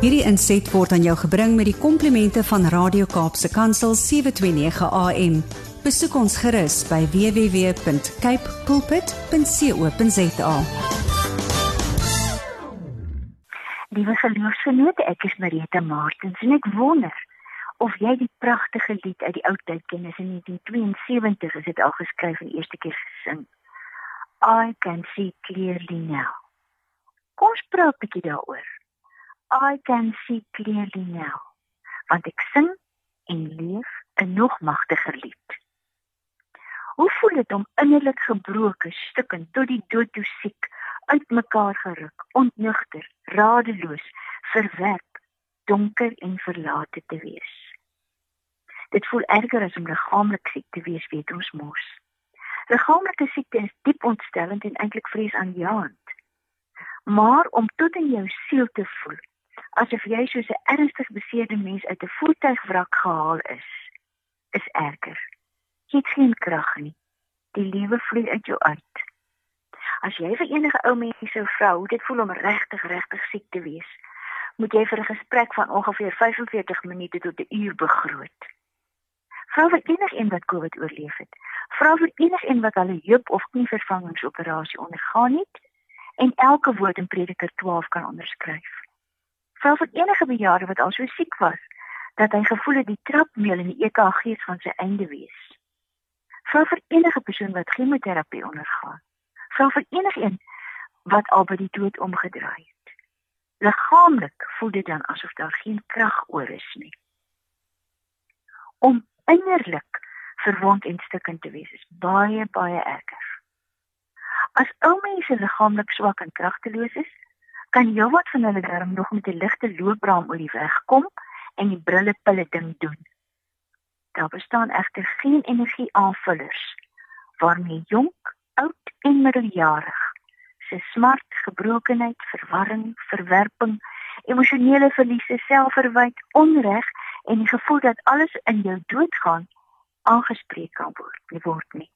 Hierdie inset word aan jou gebring met die komplimente van Radio Kaapse Kansel 729 AM. Besoek ons gerus by www.cape pulpit.co.za. Liewe geloofsgenote, ek is Marita Martins en ek wonder of jy die pragtige lied uit die ou tyd ken. Is in 1972 is dit al geskryf en eerste keer gesing. I can see clearly now. Kom ons praat 'n bietjie daaroor. I can see clearly now. Want ek sing en leef 'n nog magtiger lied. Hoe voel dit om innerlik gebroke, stukkend tot die dood toe siek, uitmekaar geruk, ontnugter, radeloos, verwerp, donker en verlate te wees? Dit voel erger as om liggaamlik siek te wees, weet ons mos. Liggaamlike siekte is diep ontstellend en eintlik vreesaanjaend maar om tot in jou siel te voel asof jy soos 'n ernstig beseerde mens uit 'n voertuigwrak gehaal is is erger. Jy het geen krag nie. Die lewe vloei uit jou uit. As jy vir enige ou mens sou vra hoe dit voel om regtig regtig siek te wees moet jy vir 'n gesprek van ongeveer 45 minute tot 'n uur begroot. Vra vir enigiemand wat COVID oorleef het. Vra vir enigiemand wat 'n heup of knievervangingsoperasie ondergaan het en elke woord in Prediker 12 kan onderskryf. Vra vir enige bejaarde wat al so siek was dat hy gevoel het die trapmeel in die EKG van sy einde wees. Vra vir enige persoon wat chemoterapie ondergaan. Vra vir enigiemand wat al by die dood omgedraai het. Liggaamlik voel dit dan asof daar geen krag oor is nie. Om innerlik verwond en stukkend te wees is baie baie erger. As ou mense liggaamlik swak en kragteloos is, kan jy wat van hulle darm nog met 'n ligte loopbraam oor die weg kom en die brillepille ding doen. Daar bestaan egter geen energieaanvullers waarmee jonk, oud en middeljarig se smart, gebrokenheid, verwarring, verwerping, emosionele verliese, selfverwyte, onreg en die gevoel dat alles in jou doodgaan aangespreek kan word, word nie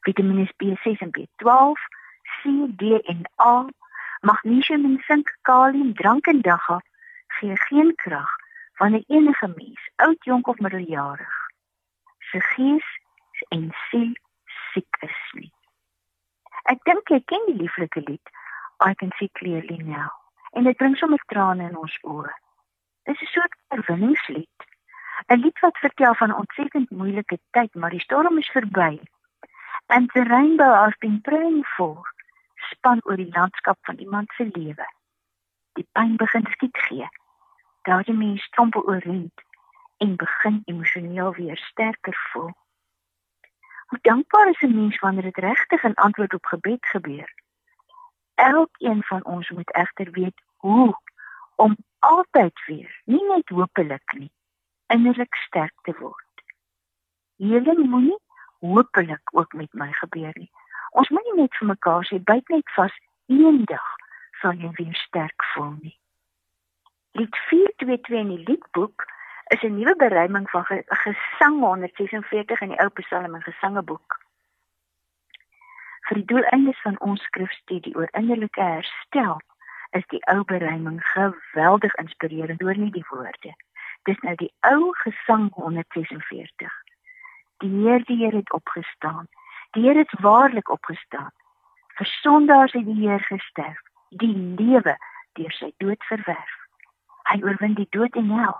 vitamine B6 en B12, C, D en A, magnesium en sink, kalium, drank en dagga gee geen krag wanneer enige mens, oud, jonk of middeljarig, se gees en siel siek is nie. Ek dink jy ken die lieflike lied I can see clearly now. En dit bring sommer trane in ons oë. Dit is 'n soort oorwinningslied. 'n Lied wat vertel van 'n ontsettend moeilike tyd, maar die storm is verby and the rainbow has been praying for span oor die landskap van iemand se lewe. Die pyn begin skiet gee. Daardie mens strompel oorent en begin emosioneel weer sterker voel. Hoe dankbaar is 'n mens wanneer dit regtig 'n antwoord op gebed gebeur. Elkeen van ons moet egter weet hoe om altyd weer, nie net hopelik nie, innerlik sterk te word. Heling moenie hopelik ook met my gebeur nie. Ons moet nie net vir mekaar sê byt net vas eendag sal jy weer sterk voel nie. Lied 422 in die liedboek is 'n nuwe beruiming van gesang 146 in die ou Psalm en gesangeboek. Vir die doeleindes van ons skrifstudie oor innerlike herstel is die ou beruiming geweldig inspirerend oor nie die woorde. Dis nou die ou gesang 146. Die Heer die Heer het opgestaan. Heer het waarlik opgestaan. Vir sondaars het die Heer gesterf, die lewe deur sy dood verwerf. Hy oorwin die dood en hel.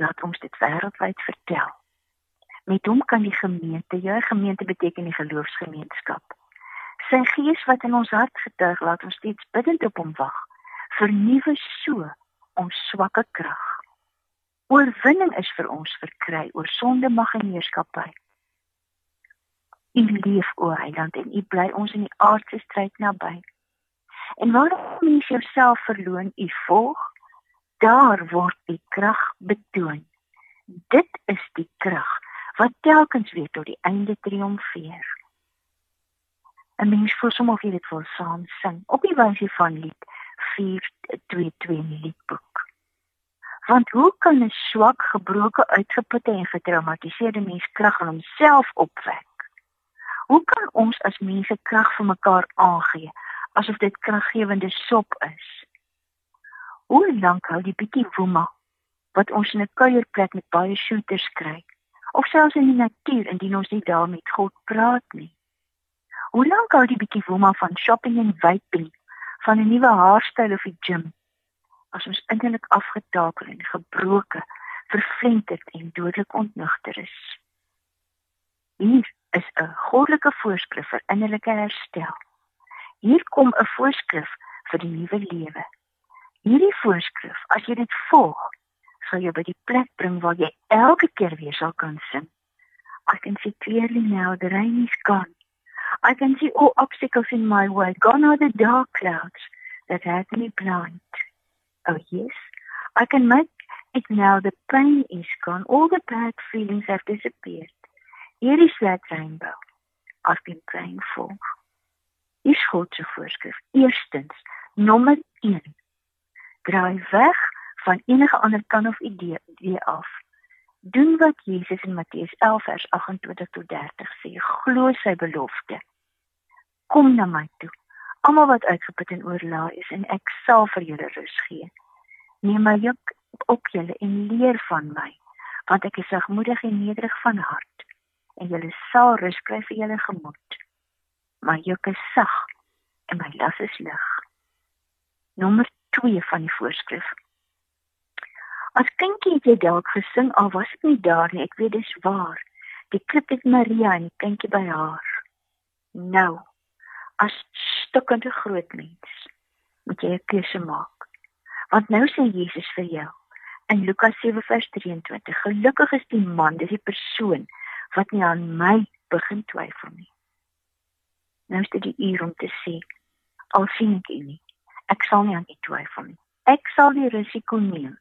Laat ons dit wêreldwyd vertel. Met hom kan die gemeente, jou gemeente beteken die geloofsgemeenskap. Sy gees wat in ons hart getuig, laat ons steeds bidtend op hom wag. Vernuwe so ons swakke krag. Oorwinning is vir ons verkry oor sonde, mag en heerskappy. U leef o Heiland en u bly ons in die aardse stryd naby. En waar mens jouself verloon, u volg, daar word die krag betoon. Dit is die krag wat telkens weer tot die einde triomfeer. 'n Mens voel sommer of jy dit wil saam sing op die wyse van lied 422 in die liedboek. Want hoe kan 'n swak, gebroke, uitgeputte en getraumatiseerde mens krag aan homself opwek? Hoe kan ons as mense krag vir mekaar aangee asof dit kraggewende sop is? Hoe lank hou die bietjie woema wat ons in 'n kuierplek met baie shooters kry? Of selfs in die natuur indien ons nie daar met God praat nie. Hoe lank hou die bietjie woema van shopping en vaping, van 'n nuwe haarstyl of die gym? As ons innerlik afgetakel en gebroken, vervlenterd en dodelik ontnugter is. Hier is 'n goddelike voorskrif vir innerlike herstel. Hier kom 'n voorskrif vir die nuwe lewe. Hierdie voorskrif, as jy dit volg, sal jou by die plek bring waar jy elke keer weer sal kan sing. I can see clearly now the rain is gone. I can see all obstacles in my way. Gone are the dark clouds that had me blind. Oh yes, I can make it now. The pain is gone. All the bad feelings have disappeared. Here is that rainbow I've been praying for. Is God se voorskrif. Eerstens, nommer 1 draai weg van enige ander kan of idee idee af. Doen wat Jesus in Matteus 11 vers 28 tot 30 sê, glo sy belofte. Kom na my toe. Almal wat uitgeput en oorlaai is en ek sal vir julle rus gee. Neem my juk op julle en leer van my, want ek is sagmoedig en nederig van hart en julle sal rus kry vir julle gemoed. My juk is sag en my las is lig. Nommer 2 van die voorskrif. As kindjie het jy dalk gesing al was ek nie daar nie, ek weet dis waar. Die klip het Maria en die kindjie by haar. Nou, as stukkende groot mens, moet jy 'n keuse maak. Want nou sê Jesus vir jou in Lukas 7:23, gelukkig is die man, dis die persoon wat nie aan my begin twyfel nie. Nou is dit die uur om te sê, al sien ek u nie, ek sal nie aan u twyfel nie. Ek sal die risiko neem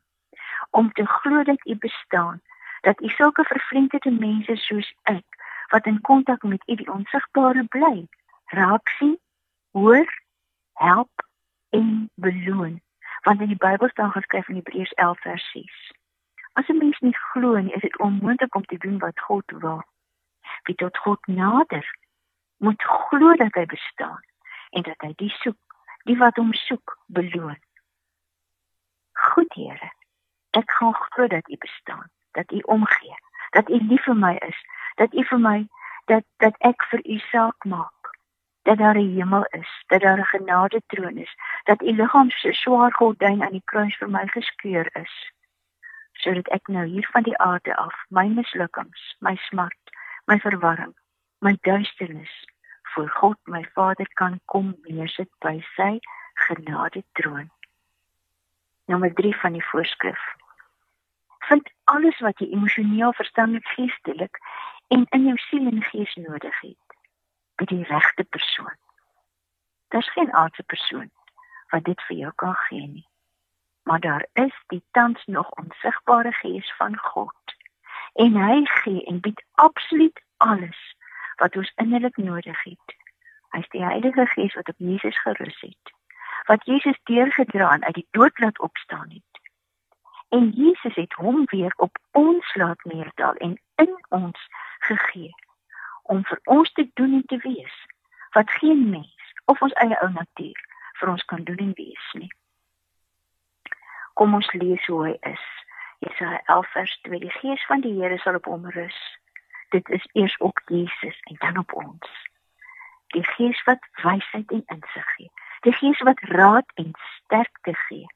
om te glo dat u bestaan, dat u sulke vervreemde mense soos ek wat in kontak met u die onsigbare bly, raak sien, hoor, help en beloon. Want in die Bybel staan geskryf in Hebreërs 11 vers 6. As 'n mens nie glo nie, is dit onmoontlik om te doen wat God wil. Wie tot God nader, moet glo dat hy bestaan en dat hy die soek die wat hom soek beloon. Goed Here, ek gaan glo dat U bestaan, dat U omgee, dat U lief vir my is, dat U vir my dat dat ek vir U saak maak. Dat daar 'n hemel is, dat daar 'n genade troon is, dat U liggaam se swaar gordyn aan die kruis vir my geskeur is. Sodat ek nou hier van die aarde af my mislukkings, my smart, my verwarring, my duisternis voor God my Vader kan kom neersit by sy genade troon. Nommer 3 van die voorskrif. Vind alles wat jy emosioneel, verstandelik, geestelik en in jou siel en gees nodig het by die regte persoon. Daar's geen aardse persoon wat dit vir jou kan gee nie. Maar daar is die tans nog onsigbare gees van God en hy gee en bied absoluut alles wat ons innerlik nodig het. Hy's die Heilige Gees wat op Jesus gerus het. Wat Jesus deurgedra en uit die dood laat opstaan het. En Jesus het hom weer op ons laat neerdal en in ons gegee om vir ons te doen en te wees wat geen mens of ons eie ou natuur vir ons kan doen en wees nie. Kom ons lees hoe hy is. Jesaja 11 vers 2: Die Gees van die Here sal op hom rus dit is eers op Jesus en dan op ons. Die Gees wat wysheid en insig gee. Die Gees wat raad en sterkte gee.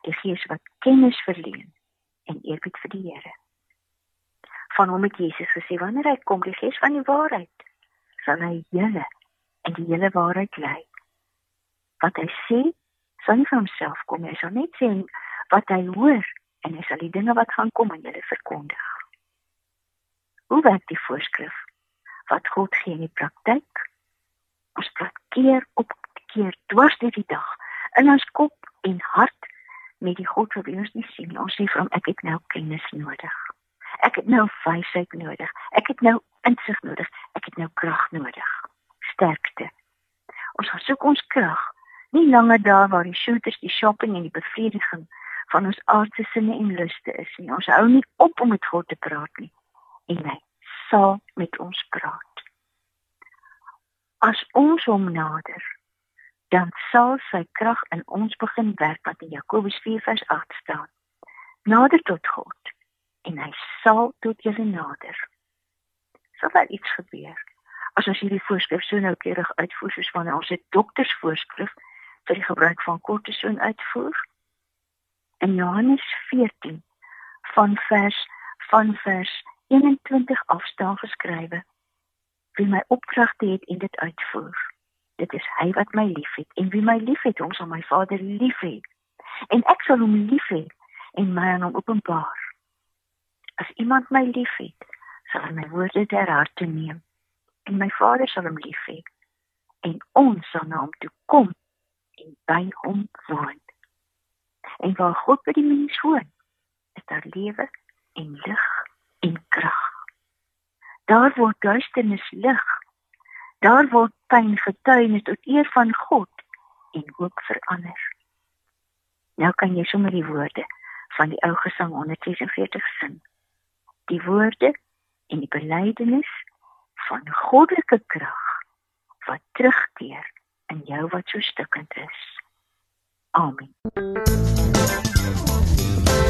Die Gees wat kennis verleen en eerbied vir die Here. Van hom het Jesus gesê wanneer hy kom, die Gees van die waarheid, sal hy julle in die hele waarheid lei. Wat hy sê, sal nie van homself kom nie, hy sal net sê wat hy hoor en hy sal die dinge wat gaan kom aan julle verkondig. Hoe werk die voorskrif? Wat God gee in die praktyk? Ons praat keer op keer dwars deur die dag in ons kop en hart met die God wat ons nie sien. Ons sê hom ek het nou kennis nodig. Ek het nou wysheid nodig. Ek het nou insig nodig. Ek het nou krag nodig. Sterkte. Ons gaan soek ons krag nie langer daar waar die shooters, die shopping en die bevrediging van ons aardse sinne en luste is nie. Ons hou nie op om met God te praat nie en hy sal met ons praat. As ons hom nader, dan sal sy krag in ons begin werk wat in Jakobus 4:8 staan. Nader tot God en hy sal tot julle nader. Sal daar iets gebeur as ons hierdie voorskrif so noukeurig uitvoer soos wanneer ons 'n doktersvoorskrif vir die gebruik van kortison uitvoer? In Johannes 14 van vers van vers 21 afstaan geskrywe wie my opdragte het en dit uitvoer dit is hy wat my liefhet. En wie my liefhet hom sal my Vader lief hê en ek sal hom lief hê en my aan hom openbaar. As iemand my liefhet sal hy my woorde ter harte neem en my Vader sal hom lief hê en ons sal na hom toe kom en by hom woon en waar God by die mens woon is daar lewe en lig en krag daar word duisternis lig Daar word pyn getuienis tot eer van God en hoop verander. Nou kan jy sommer die woorde van die ou gesang 146 sing. Die woorde en die belydenis van goddelike krag wat terugkeer in jou wat so stukkend is. Amen.